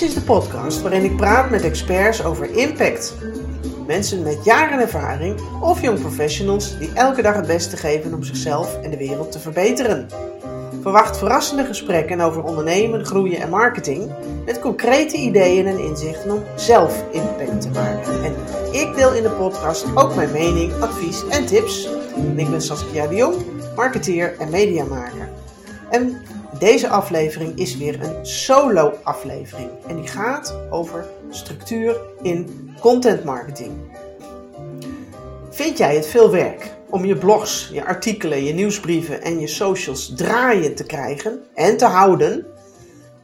Is de podcast waarin ik praat met experts over impact. Mensen met jaren ervaring of jong professionals die elke dag het beste geven om zichzelf en de wereld te verbeteren. Verwacht verrassende gesprekken over ondernemen, groeien en marketing met concrete ideeën en inzichten om zelf impact te maken. En ik deel in de podcast ook mijn mening, advies en tips. Ik ben Saskia de Jong, marketeer en mediamaker. En deze aflevering is weer een solo aflevering en die gaat over structuur in content marketing. Vind jij het veel werk om je blogs, je artikelen, je nieuwsbrieven en je socials draaien te krijgen en te houden?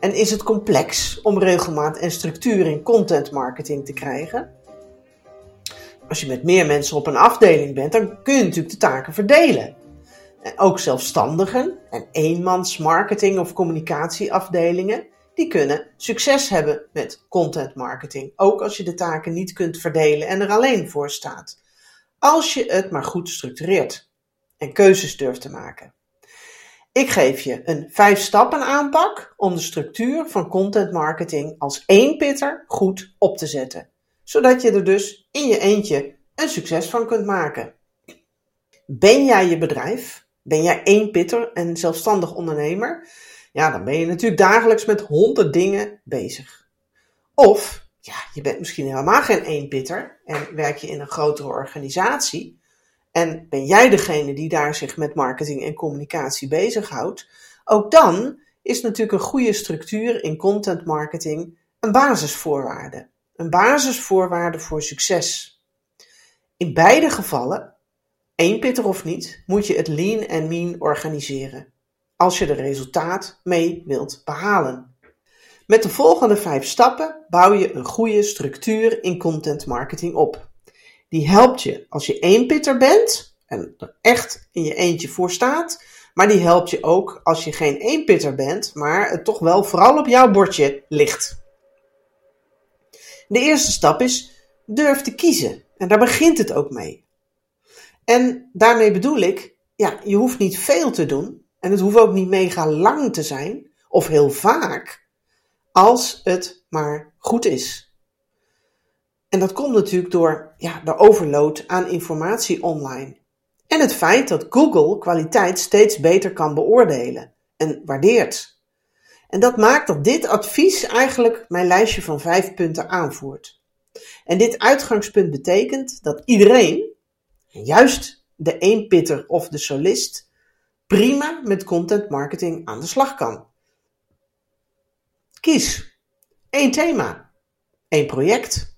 En is het complex om regelmaat en structuur in content marketing te krijgen? Als je met meer mensen op een afdeling bent, dan kun je natuurlijk de taken verdelen. Ook zelfstandigen en eenmans marketing of communicatieafdelingen, die kunnen succes hebben met content marketing. Ook als je de taken niet kunt verdelen en er alleen voor staat. Als je het maar goed structureert en keuzes durft te maken. Ik geef je een vijf stappen aanpak om de structuur van content marketing als één pitter goed op te zetten. Zodat je er dus in je eentje een succes van kunt maken. Ben jij je bedrijf? Ben jij één pitter en zelfstandig ondernemer? Ja, dan ben je natuurlijk dagelijks met honderd dingen bezig. Of ja, je bent misschien helemaal geen één pitter en werk je in een grotere organisatie. En ben jij degene die daar zich met marketing en communicatie bezighoudt? Ook dan is natuurlijk een goede structuur in content marketing een basisvoorwaarde. Een basisvoorwaarde voor succes. In beide gevallen één pitter of niet, moet je het lean en mean organiseren. Als je er resultaat mee wilt behalen. Met de volgende vijf stappen bouw je een goede structuur in content marketing op. Die helpt je als je één pitter bent en er echt in je eentje voor staat. Maar die helpt je ook als je geen één pitter bent, maar het toch wel vooral op jouw bordje ligt. De eerste stap is durf te kiezen. En daar begint het ook mee. En daarmee bedoel ik, ja, je hoeft niet veel te doen. En het hoeft ook niet mega lang te zijn, of heel vaak, als het maar goed is. En dat komt natuurlijk door ja, de overload aan informatie online. En het feit dat Google kwaliteit steeds beter kan beoordelen en waardeert. En dat maakt dat dit advies eigenlijk mijn lijstje van vijf punten aanvoert. En dit uitgangspunt betekent dat iedereen, juist de eenpitter of de solist prima met content marketing aan de slag kan. Kies één thema, één project,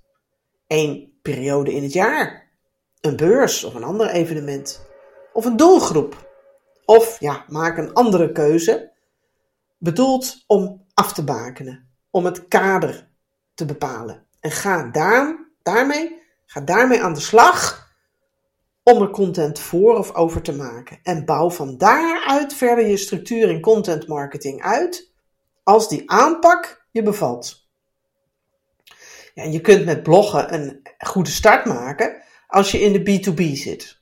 één periode in het jaar, een beurs of een ander evenement, of een doelgroep. Of ja, maak een andere keuze, bedoeld om af te bakenen, om het kader te bepalen. En ga daar, daarmee, ga daarmee aan de slag om er content voor of over te maken. En bouw van daaruit verder je structuur in content marketing uit, als die aanpak je bevalt. Ja, je kunt met bloggen een goede start maken als je in de B2B zit.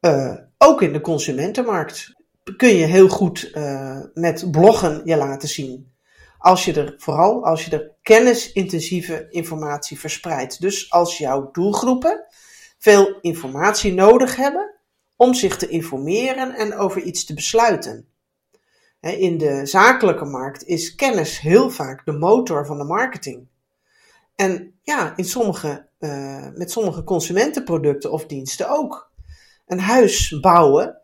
Uh, ook in de consumentenmarkt kun je heel goed uh, met bloggen je laten zien. Als je er, vooral als je er kennisintensieve informatie verspreidt. Dus als jouw doelgroepen veel informatie nodig hebben om zich te informeren en over iets te besluiten. In de zakelijke markt is kennis heel vaak de motor van de marketing. En ja, in sommige, uh, met sommige consumentenproducten of diensten ook. Een huis bouwen,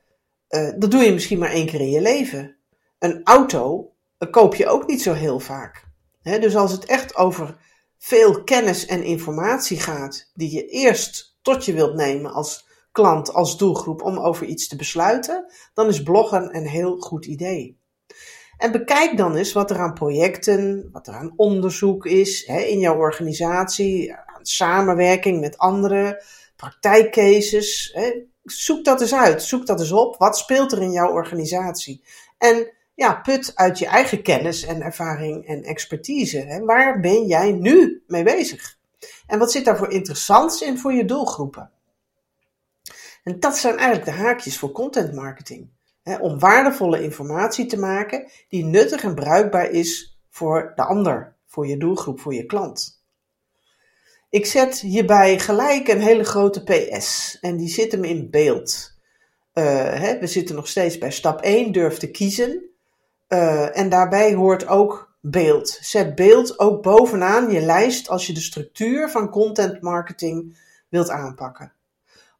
uh, dat doe je misschien maar één keer in je leven. Een auto uh, koop je ook niet zo heel vaak. Dus als het echt over veel kennis en informatie gaat, die je eerst tot je wilt nemen als klant, als doelgroep om over iets te besluiten, dan is bloggen een heel goed idee. En bekijk dan eens wat er aan projecten, wat er aan onderzoek is hè, in jouw organisatie, samenwerking met anderen, praktijkcases. Hè. Zoek dat eens uit, zoek dat eens op. Wat speelt er in jouw organisatie? En ja, put uit je eigen kennis en ervaring en expertise. Hè. Waar ben jij nu mee bezig? En wat zit daar voor interessants in voor je doelgroepen? En dat zijn eigenlijk de haakjes voor content marketing. Hè, om waardevolle informatie te maken die nuttig en bruikbaar is voor de ander, voor je doelgroep, voor je klant. Ik zet hierbij gelijk een hele grote PS en die zit hem in beeld. Uh, hè, we zitten nog steeds bij stap 1, durf te kiezen. Uh, en daarbij hoort ook beeld. Zet beeld ook bovenaan je lijst als je de structuur van content marketing wilt aanpakken.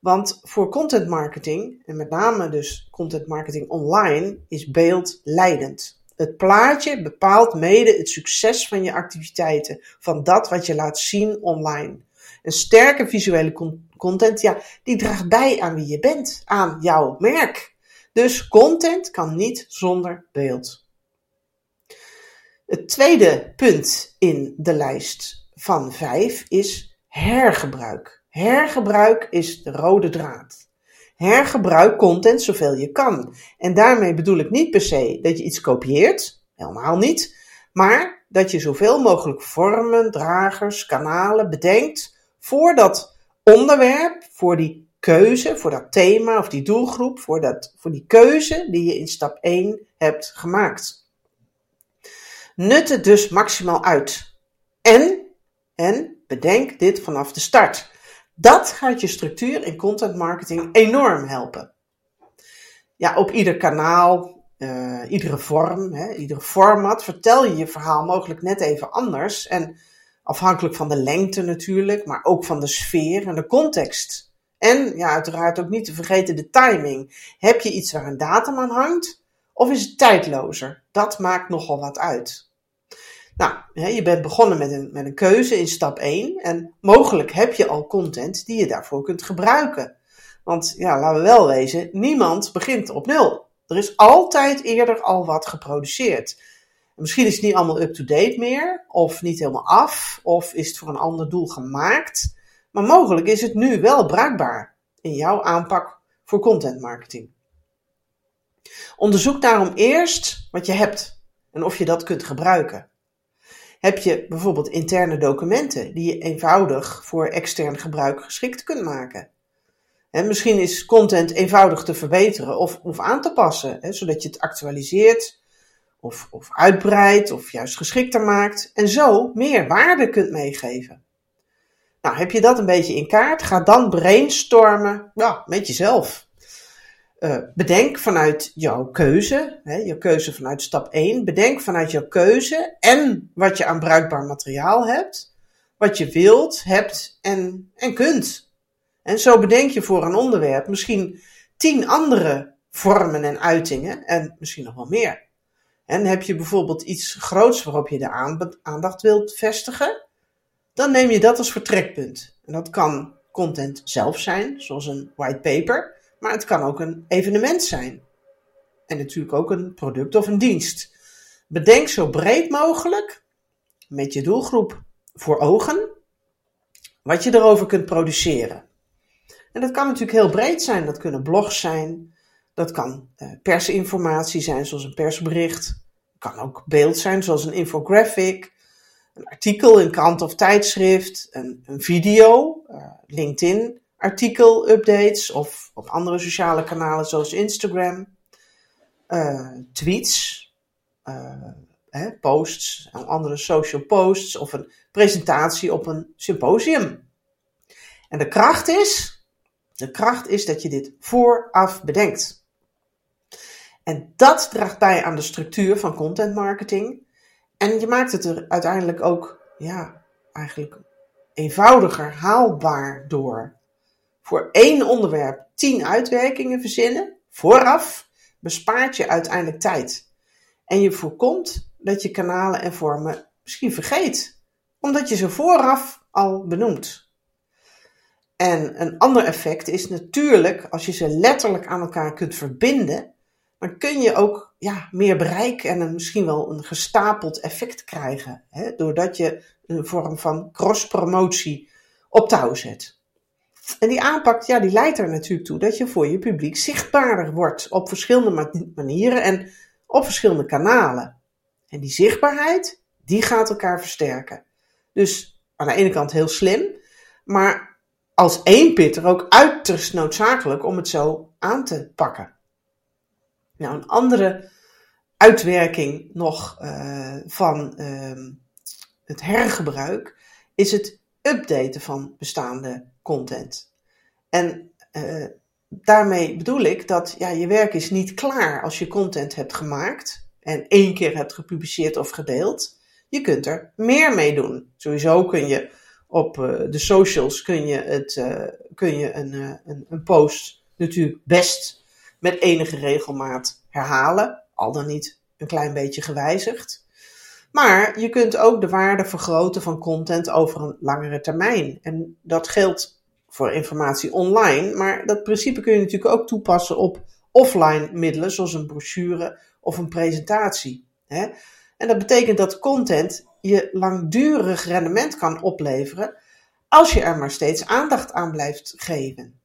Want voor content marketing, en met name dus content marketing online, is beeld leidend. Het plaatje bepaalt mede het succes van je activiteiten, van dat wat je laat zien online. Een sterke visuele content, ja, die draagt bij aan wie je bent, aan jouw merk. Dus content kan niet zonder beeld. Het tweede punt in de lijst van vijf is hergebruik. Hergebruik is de rode draad. Hergebruik content zoveel je kan. En daarmee bedoel ik niet per se dat je iets kopieert, helemaal niet, maar dat je zoveel mogelijk vormen, dragers, kanalen bedenkt voor dat onderwerp, voor die keuze, voor dat thema of die doelgroep, voor, dat, voor die keuze die je in stap 1 hebt gemaakt. Nut het dus maximaal uit. En, en bedenk dit vanaf de start. Dat gaat je structuur in content marketing enorm helpen. Ja, op ieder kanaal, uh, iedere vorm, hè, format vertel je je verhaal mogelijk net even anders. En afhankelijk van de lengte natuurlijk, maar ook van de sfeer en de context. En ja, uiteraard ook niet te vergeten de timing. Heb je iets waar een datum aan hangt? Of is het tijdlozer? Dat maakt nogal wat uit. Nou, je bent begonnen met een, met een keuze in stap 1 en mogelijk heb je al content die je daarvoor kunt gebruiken. Want ja, laten we wel wezen, niemand begint op nul. Er is altijd eerder al wat geproduceerd. misschien is het niet allemaal up-to-date meer, of niet helemaal af, of is het voor een ander doel gemaakt. Maar mogelijk is het nu wel bruikbaar in jouw aanpak voor content marketing. Onderzoek daarom eerst wat je hebt en of je dat kunt gebruiken heb je bijvoorbeeld interne documenten die je eenvoudig voor extern gebruik geschikt kunt maken. En misschien is content eenvoudig te verbeteren of, of aan te passen, hè, zodat je het actualiseert of, of uitbreidt of juist geschikter maakt en zo meer waarde kunt meegeven. Nou, heb je dat een beetje in kaart? Ga dan brainstormen ja, met jezelf. Uh, bedenk vanuit jouw keuze, hè, jouw keuze vanuit stap 1, bedenk vanuit jouw keuze en wat je aan bruikbaar materiaal hebt, wat je wilt, hebt en, en kunt. En zo bedenk je voor een onderwerp misschien tien andere vormen en uitingen en misschien nog wel meer. En heb je bijvoorbeeld iets groots waarop je de aandacht wilt vestigen, dan neem je dat als vertrekpunt. En dat kan content zelf zijn, zoals een white paper. Maar het kan ook een evenement zijn. En natuurlijk ook een product of een dienst. Bedenk zo breed mogelijk, met je doelgroep voor ogen, wat je erover kunt produceren. En dat kan natuurlijk heel breed zijn. Dat kunnen blogs zijn, dat kan eh, persinformatie zijn, zoals een persbericht. Het kan ook beeld zijn, zoals een infographic, een artikel in krant of tijdschrift, een, een video, uh, LinkedIn artikel-updates of op andere sociale kanalen zoals Instagram, uh, tweets, uh, hè, posts, andere social posts of een presentatie op een symposium. En de kracht is, de kracht is dat je dit vooraf bedenkt. En dat draagt bij aan de structuur van content marketing. En je maakt het er uiteindelijk ook, ja, eigenlijk eenvoudiger haalbaar door voor één onderwerp tien uitwerkingen verzinnen, vooraf, bespaart je uiteindelijk tijd. En je voorkomt dat je kanalen en vormen misschien vergeet, omdat je ze vooraf al benoemt. En een ander effect is natuurlijk, als je ze letterlijk aan elkaar kunt verbinden, dan kun je ook ja, meer bereik en een, misschien wel een gestapeld effect krijgen. Hè, doordat je een vorm van cross-promotie op touw zet. En die aanpak, ja, die leidt er natuurlijk toe dat je voor je publiek zichtbaarder wordt op verschillende manieren en op verschillende kanalen. En die zichtbaarheid, die gaat elkaar versterken. Dus aan de ene kant heel slim, maar als één pitter ook uiterst noodzakelijk om het zo aan te pakken. Nou, een andere uitwerking nog uh, van uh, het hergebruik, is het updaten van bestaande content. En uh, daarmee bedoel ik dat ja, je werk is niet klaar als je content hebt gemaakt en één keer hebt gepubliceerd of gedeeld. Je kunt er meer mee doen. Sowieso kun je op uh, de socials kun je, het, kun je een, een, een post natuurlijk best met enige regelmaat herhalen, al dan niet een klein beetje gewijzigd. Maar je kunt ook de waarde vergroten van content over een langere termijn. En dat geldt voor informatie online, maar dat principe kun je natuurlijk ook toepassen op offline middelen, zoals een brochure of een presentatie. En dat betekent dat content je langdurig rendement kan opleveren als je er maar steeds aandacht aan blijft geven.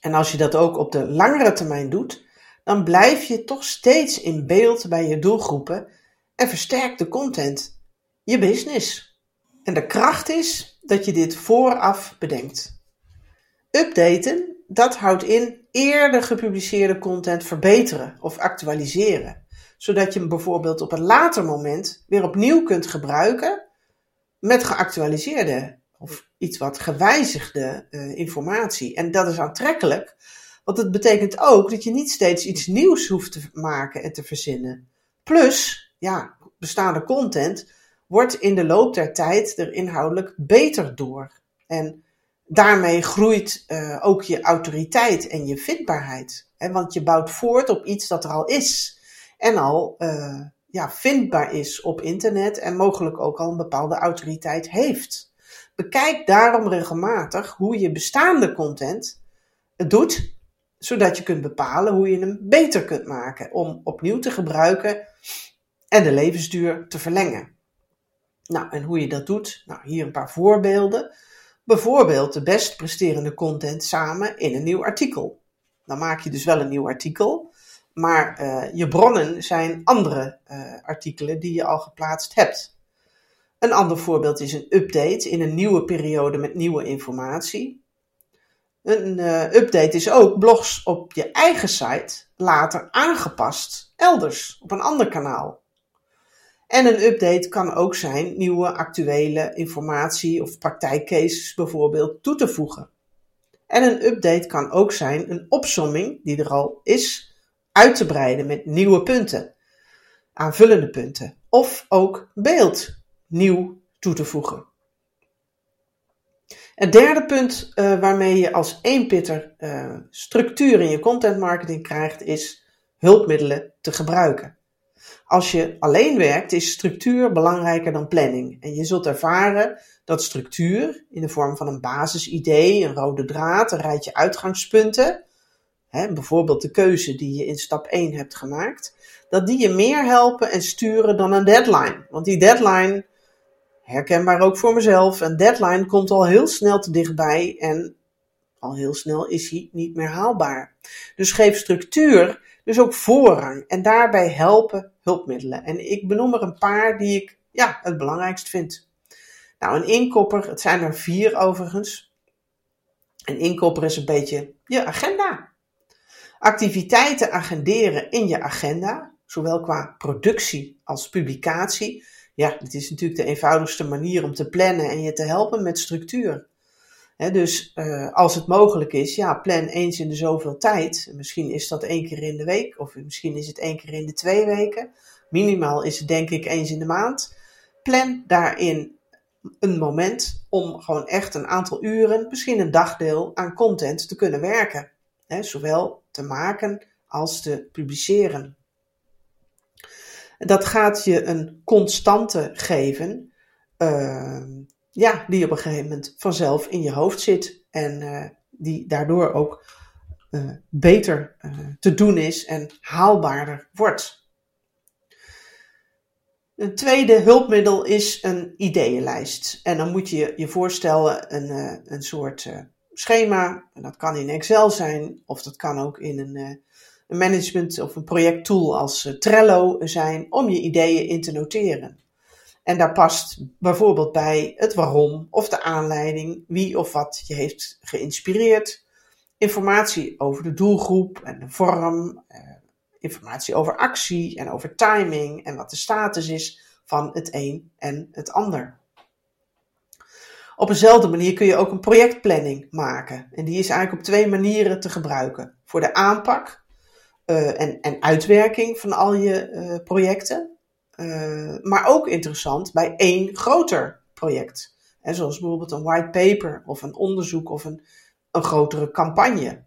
En als je dat ook op de langere termijn doet, dan blijf je toch steeds in beeld bij je doelgroepen en versterkt de content je business. En de kracht is dat je dit vooraf bedenkt. Updaten, dat houdt in eerder gepubliceerde content verbeteren of actualiseren, zodat je hem bijvoorbeeld op een later moment weer opnieuw kunt gebruiken met geactualiseerde of iets wat gewijzigde uh, informatie. En dat is aantrekkelijk, want het betekent ook dat je niet steeds iets nieuws hoeft te maken en te verzinnen. Plus, ja, bestaande content wordt in de loop der tijd er inhoudelijk beter door. En daarmee groeit uh, ook je autoriteit en je vindbaarheid. Hè? Want je bouwt voort op iets dat er al is. En al uh, ja, vindbaar is op internet en mogelijk ook al een bepaalde autoriteit heeft. Bekijk daarom regelmatig hoe je bestaande content doet, zodat je kunt bepalen hoe je hem beter kunt maken om opnieuw te gebruiken en de levensduur te verlengen. Nou, en hoe je dat doet? Nou, hier een paar voorbeelden. Bijvoorbeeld de best presterende content samen in een nieuw artikel. Dan maak je dus wel een nieuw artikel, maar uh, je bronnen zijn andere uh, artikelen die je al geplaatst hebt. Een ander voorbeeld is een update in een nieuwe periode met nieuwe informatie. Een uh, update is ook blogs op je eigen site later aangepast elders op een ander kanaal. En een update kan ook zijn nieuwe actuele informatie of praktijkcases bijvoorbeeld toe te voegen. En een update kan ook zijn een opsomming die er al is uit te breiden met nieuwe punten, aanvullende punten of ook beeld nieuw toe te voegen. Het derde punt uh, waarmee je als eenpitter uh, structuur in je content marketing krijgt is hulpmiddelen te gebruiken. Als je alleen werkt, is structuur belangrijker dan planning. En je zult ervaren dat structuur in de vorm van een basisidee, een rode draad, een rijtje uitgangspunten, hè, bijvoorbeeld de keuze die je in stap 1 hebt gemaakt, dat die je meer helpen en sturen dan een deadline. Want die deadline, herkenbaar ook voor mezelf, een deadline komt al heel snel te dichtbij en al heel snel is hij niet meer haalbaar. Dus geef structuur dus ook voorrang en daarbij helpen hulpmiddelen. En ik benoem er een paar die ik ja, het belangrijkst vind. Nou, een inkopper, het zijn er vier overigens. Een inkopper is een beetje je agenda. Activiteiten agenderen in je agenda, zowel qua productie als publicatie. Ja, dit is natuurlijk de eenvoudigste manier om te plannen en je te helpen met structuur dus uh, als het mogelijk is, ja, plan eens in de zoveel tijd. Misschien is dat één keer in de week, of misschien is het één keer in de twee weken. Minimaal is het denk ik eens in de maand. Plan daarin een moment om gewoon echt een aantal uren, misschien een dagdeel, aan content te kunnen werken. zowel te maken als te publiceren. Dat gaat je een constante geven. Uh, ja, die op een gegeven moment vanzelf in je hoofd zit en uh, die daardoor ook uh, beter uh, te doen is en haalbaarder wordt. Een tweede hulpmiddel is een ideeënlijst. En dan moet je je voorstellen een, een soort schema. En dat kan in Excel zijn, of dat kan ook in een, een management of een projecttool als Trello zijn, om je ideeën in te noteren. En daar past bijvoorbeeld bij het waarom of de aanleiding, wie of wat je heeft geïnspireerd, informatie over de doelgroep en de vorm, eh, informatie over actie en over timing en wat de status is van het een en het ander. Op dezelfde manier kun je ook een projectplanning maken. En die is eigenlijk op twee manieren te gebruiken. Voor de aanpak uh, en, en uitwerking van al je uh, projecten. Uh, maar ook interessant bij één groter project. Hè, zoals bijvoorbeeld een white paper of een onderzoek of een, een grotere campagne.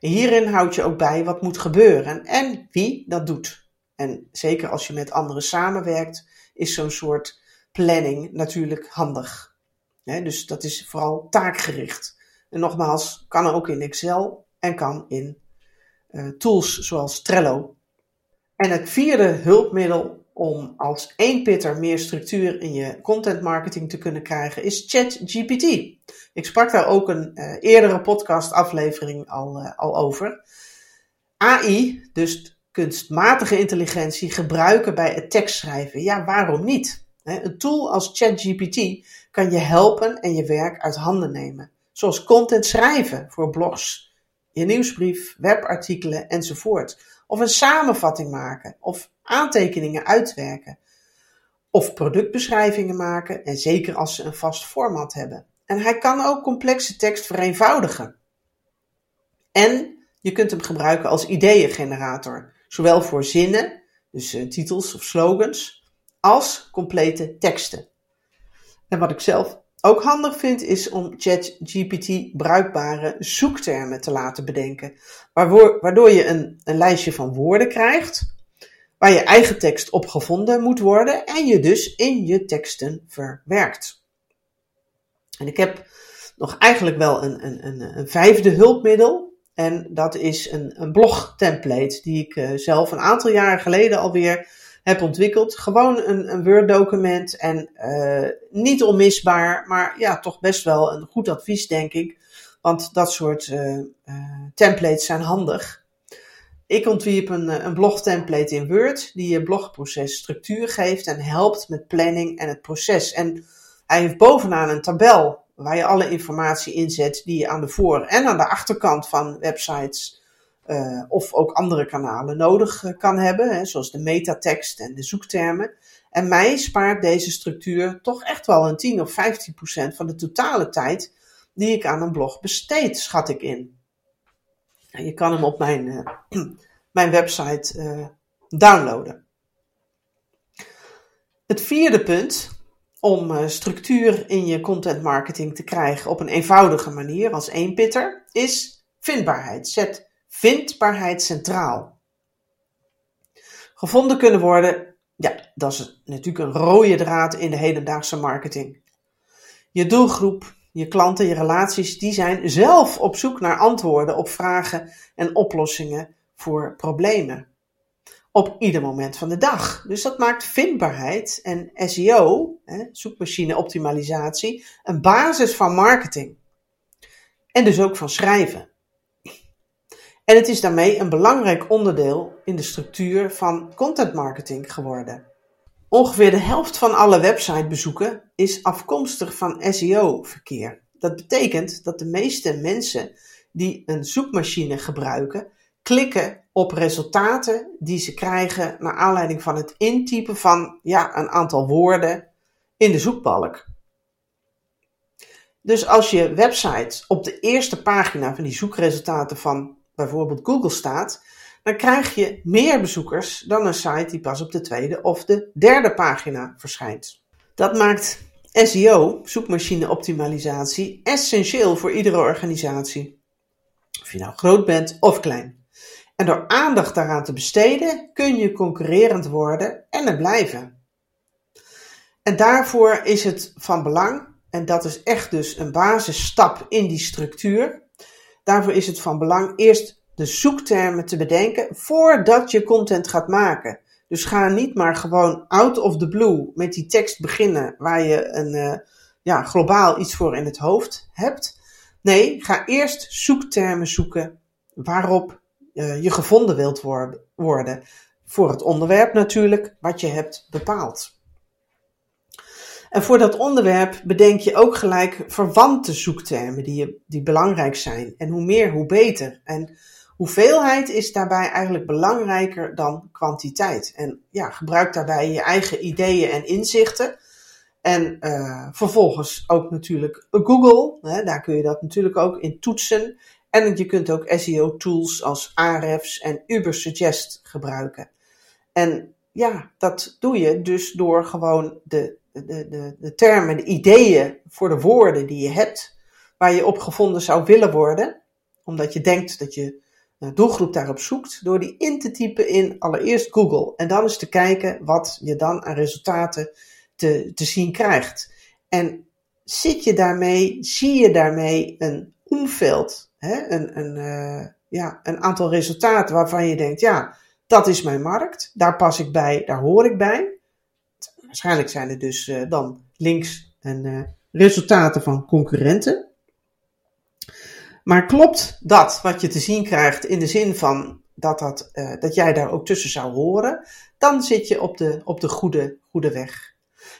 En hierin houd je ook bij wat moet gebeuren en wie dat doet. En zeker als je met anderen samenwerkt, is zo'n soort planning natuurlijk handig. dus dat is vooral taakgericht. En nogmaals, kan ook in Excel en kan in tools zoals Trello. En het vierde hulpmiddel om als één pitter meer structuur in je content marketing te kunnen krijgen is ChatGPT. Ik sprak daar ook een uh, eerdere podcast aflevering al, uh, al over. AI, dus kunstmatige intelligentie, gebruiken bij het tekstschrijven. Ja, waarom niet? Een tool als ChatGPT kan je helpen en je werk uit handen nemen. Zoals content schrijven voor blogs, je nieuwsbrief, webartikelen enzovoort. Of een samenvatting maken of aantekeningen uitwerken. Of productbeschrijvingen maken en zeker als ze een vast format hebben. En hij kan ook complexe tekst vereenvoudigen. En je kunt hem gebruiken als ideeëngenerator, zowel voor zinnen, dus uh, titels of slogans, als complete teksten. En wat ik zelf ook handig vind, is om ChatGPT bruikbare zoektermen te laten bedenken, waardoor je een, een lijstje van woorden krijgt waar je eigen tekst op gevonden moet worden en je dus in je teksten verwerkt. En ik heb nog eigenlijk wel een, een, een, een vijfde hulpmiddel. En dat is een, een blog-template die ik uh, zelf een aantal jaren geleden alweer heb ontwikkeld. Gewoon een, een Word-document en uh, niet onmisbaar, maar ja, toch best wel een goed advies, denk ik. Want dat soort uh, templates zijn handig. Ik ontwierp een, een blog-template in Word die je blogproces structuur geeft en helpt met planning en het proces. En hij heeft bovenaan een tabel waar je alle informatie inzet die je aan de voor- en aan de achterkant van websites uh, of ook andere kanalen nodig uh, kan hebben, hè, zoals de metatekst en de zoektermen. En mij spaart deze structuur toch echt wel een 10 of 15 procent van de totale tijd die ik aan een blog besteed, schat ik in. En je kan hem op mijn, uh, mijn website downloaden. Het vierde punt om structuur in je content marketing te krijgen op een eenvoudige manier als eenpitter is vindbaarheid. Zet Vindbaarheid centraal. Gevonden kunnen worden, ja, dat is natuurlijk een rode draad in de hedendaagse marketing. Je doelgroep, je klanten, je relaties, die zijn zelf op zoek naar antwoorden op vragen en oplossingen voor problemen. Op ieder moment van de dag. Dus dat maakt vindbaarheid en SEO, zoekmachine optimalisatie, een basis van marketing. En dus ook van schrijven. En het is daarmee een belangrijk onderdeel in de structuur van content marketing geworden. Ongeveer de helft van alle websitebezoeken is afkomstig van SEO-verkeer. Dat betekent dat de meeste mensen die een zoekmachine gebruiken, klikken op resultaten die ze krijgen naar aanleiding van het intypen van ja, een aantal woorden in de zoekbalk. Dus als je website op de eerste pagina van die zoekresultaten van bijvoorbeeld Google staat, dan krijg je meer bezoekers dan een site die pas op de tweede of de derde pagina verschijnt. Dat maakt SEO, zoekmachine optimalisatie, essentieel voor iedere organisatie. Of je nou groot bent of klein. En door aandacht daaraan te besteden kun je concurrerend worden en er blijven. En daarvoor is het van belang, en dat is echt dus een basisstap in die structuur, Daarvoor is het van belang eerst de zoektermen te bedenken voordat je content gaat maken. Dus ga niet maar gewoon out of the blue met die tekst beginnen waar je een, uh, ja, globaal iets voor in het hoofd hebt. Nee, ga eerst zoektermen zoeken waarop uh, je gevonden wilt worden. Voor het onderwerp natuurlijk, wat je hebt bepaald. En voor dat onderwerp bedenk je ook gelijk verwante zoektermen die, die belangrijk zijn. En hoe meer, hoe beter. En hoeveelheid is daarbij eigenlijk belangrijker dan kwantiteit. En ja, gebruik daarbij je eigen ideeën en inzichten. En uh, vervolgens ook natuurlijk Google. Hè, daar kun je dat natuurlijk ook in toetsen. En je kunt ook SEO-tools als Ahrefs en Ubersuggest gebruiken. En ja, dat doe je dus door gewoon de, de, de, de termen, de ideeën voor de woorden die je hebt, waar je op gevonden zou willen worden, omdat je denkt dat je doelgroep daarop zoekt, door die in te typen in allereerst Google. En dan eens te kijken wat je dan aan resultaten te, te zien krijgt. En zit je daarmee, zie je daarmee een omveld, hè? Een, een, uh, ja, een aantal resultaten waarvan je denkt, ja, dat is mijn markt, daar pas ik bij, daar hoor ik bij. Waarschijnlijk zijn er dus uh, dan links en uh, resultaten van concurrenten. Maar klopt dat wat je te zien krijgt in de zin van dat, dat, uh, dat jij daar ook tussen zou horen, dan zit je op de, op de goede, goede weg.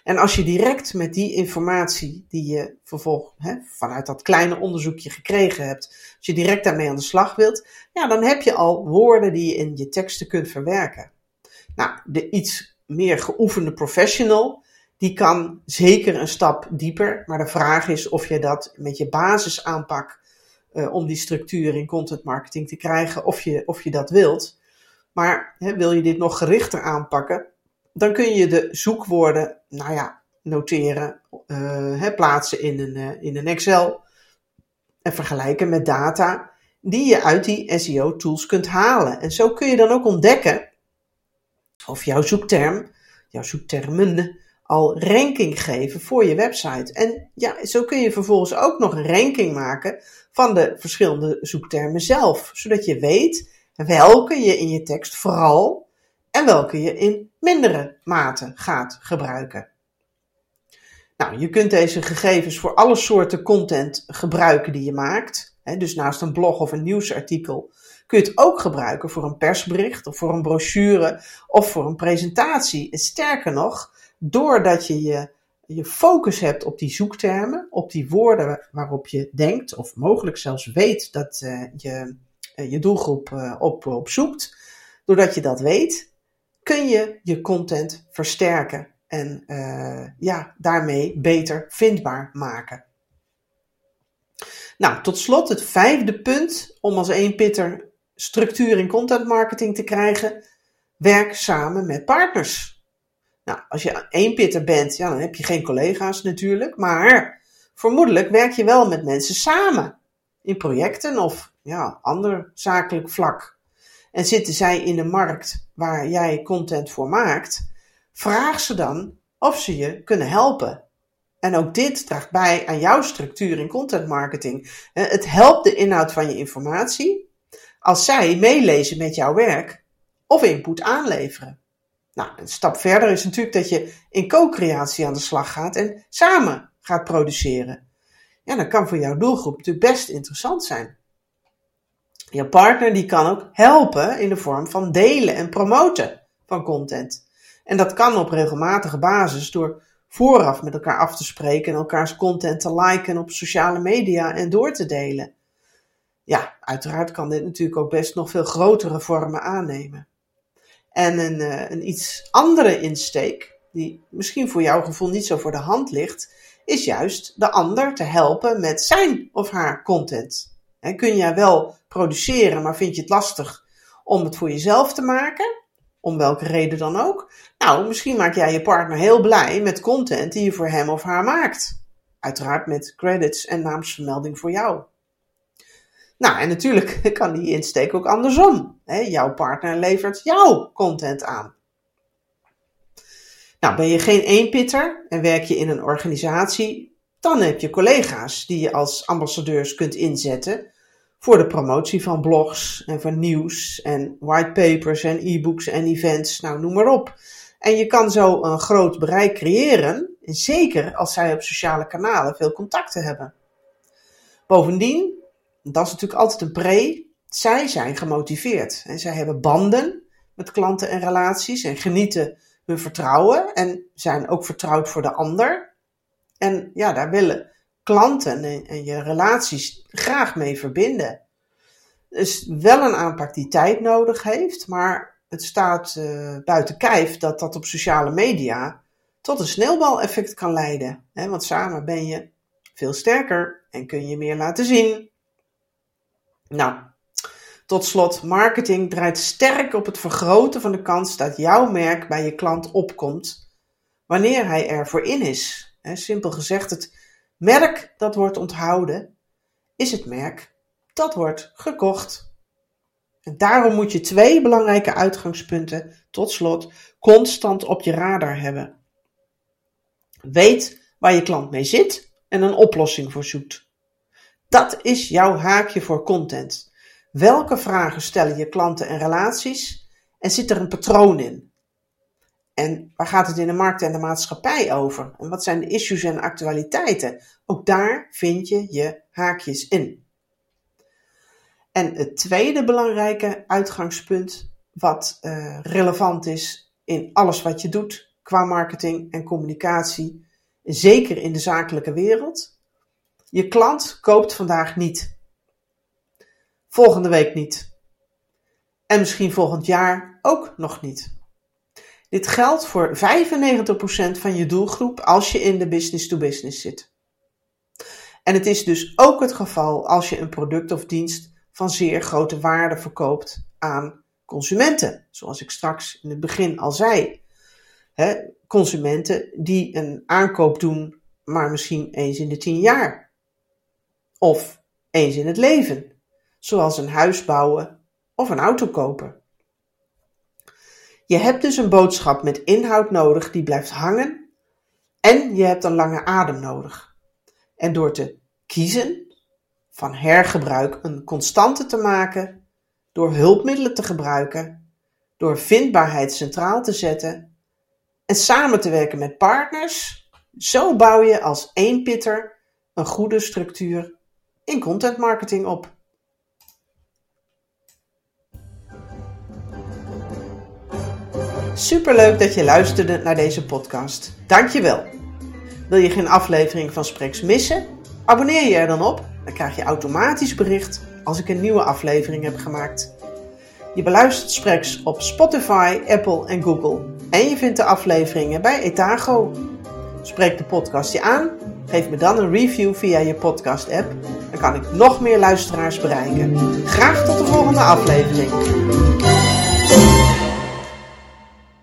En als je direct met die informatie die je vervolgens vanuit dat kleine onderzoekje gekregen hebt, als je direct daarmee aan de slag wilt, ja, dan heb je al woorden die je in je teksten kunt verwerken. Nou, de iets meer geoefende professional, die kan zeker een stap dieper, maar de vraag is of je dat met je basisaanpak uh, om die structuur in content marketing te krijgen, of je, of je dat wilt. Maar hè, wil je dit nog gerichter aanpakken, dan kun je de zoekwoorden, nou ja, noteren, uh, hè, plaatsen in een, uh, in een Excel en vergelijken met data die je uit die SEO-tools kunt halen. En zo kun je dan ook ontdekken of jouw zoekterm, jouw zoektermen, al ranking geven voor je website. En ja, zo kun je vervolgens ook nog een ranking maken van de verschillende zoektermen zelf, zodat je weet welke je in je tekst vooral en welke je in mindere mate gaat gebruiken. Nou, je kunt deze gegevens voor alle soorten content gebruiken die je maakt. dus naast een blog of een nieuwsartikel kun je het ook gebruiken voor een persbericht of voor een brochure of voor een presentatie. En sterker nog, doordat je je, je focus hebt op die zoektermen, op die woorden waarop je denkt of mogelijk zelfs weet dat uh, je uh, je doelgroep uh, op, op zoekt, doordat je dat weet, kun je je content versterken en ja, daarmee beter vindbaar maken. Nou, tot slot het vijfde punt om als één pitter structuur in content marketing te krijgen. Werk samen met partners. Nou, als je één pitter bent, ja, dan heb je geen collega's natuurlijk. Maar vermoedelijk werk je wel met mensen samen. In projecten of ja, ander zakelijk vlak. En zitten zij in de markt waar jij content voor maakt, vraag ze dan of ze je kunnen helpen. En ook dit draagt bij aan jouw structuur in content marketing. Het helpt de inhoud van je informatie als zij meelezen met jouw werk of input aanleveren. Nou, een stap verder is natuurlijk dat je in co-creatie aan de slag gaat en samen gaat produceren. Ja, dat kan voor jouw doelgroep natuurlijk best interessant zijn. Je partner die kan ook helpen in de vorm van delen en promoten van content. En dat kan op regelmatige basis door vooraf met elkaar af te spreken en elkaars content te liken op sociale media en door te delen. Ja, uiteraard kan dit natuurlijk ook best nog veel grotere vormen aannemen. En een, uh, een iets andere insteek, die misschien voor jouw gevoel niet zo voor de hand ligt, is juist de ander te helpen met zijn of haar content. kun jij wel produceren, maar vind je het lastig om het voor jezelf te maken? Om welke reden dan ook? Nou, misschien maak jij je partner heel blij met content die je voor hem of haar maakt. Uiteraard met credits en naamsvermelding voor jou. Nou, en natuurlijk kan die insteek ook andersom. jouw partner levert jouw content aan. Nou, ben je geen eenpitter en werk je in een organisatie, dan heb je collega's die je als ambassadeurs kunt inzetten voor de promotie van blogs en van nieuws en whitepapers en e-books en events, nou noem maar op. En je kan zo een groot bereik creëren, zeker als zij op sociale kanalen veel contacten hebben. Bovendien dat is natuurlijk altijd een pre. Zij zijn gemotiveerd en zij hebben banden met klanten en relaties en genieten hun vertrouwen en zijn ook vertrouwd voor de ander. En ja, daar willen klanten en, je relaties graag mee verbinden. is wel een aanpak die tijd nodig heeft, maar het staat uh, buiten kijf dat dat op sociale media tot een sneeuwbaleffect kan leiden. Want samen ben je veel sterker en kun je meer laten zien. Nou, tot slot, marketing draait sterk op het vergroten van de kans dat jouw merk bij je klant opkomt wanneer hij ervoor in is. Simpel gezegd, het merk dat wordt onthouden is het merk dat wordt gekocht. En daarom moet je twee belangrijke uitgangspunten, tot slot, constant op je radar hebben. Weet waar je klant mee zit en een oplossing voor zoekt. Dat is jouw haakje voor content. Welke vragen stellen je klanten en relaties en zit er een patroon in? En waar gaat het in de markt en de maatschappij over? En wat zijn de issues en actualiteiten? Ook daar vind je je haakjes in. En het tweede belangrijke uitgangspunt, wat uh, relevant is in alles wat je doet qua marketing en communicatie, zeker in de zakelijke wereld. Je klant koopt vandaag niet. Volgende week niet. En misschien volgend jaar ook nog niet. Dit geldt voor 95% van je doelgroep als je in de business-to-business -business zit. En het is dus ook het geval als je een product of dienst van zeer grote waarde verkoopt aan consumenten. Zoals ik straks in het begin al zei. consumenten die een aankoop doen, maar misschien eens in de tien jaar. Of eens in het leven. Zoals een huis bouwen of een auto kopen. Je hebt dus een boodschap met inhoud nodig die blijft hangen. En je hebt een lange adem nodig. En door te kiezen van hergebruik een constante te maken, door hulpmiddelen te gebruiken, door vindbaarheid centraal te zetten en samen te werken met partners, zo bouw je als één pitter een goede structuur in content marketing op. Superleuk dat je luisterde naar deze podcast. Dankjewel. Wil je geen aflevering van Spreks missen? Abonneer je er dan op dan krijg je automatisch bericht als ik een nieuwe aflevering heb gemaakt. Je beluistert Spreks op Spotify, Apple en Google. En je vindt de afleveringen bij Etago. Spreek de podcast je aan? Geef me dan een review via je podcast-app. Dan kan ik nog meer luisteraars bereiken. Graag tot de volgende aflevering.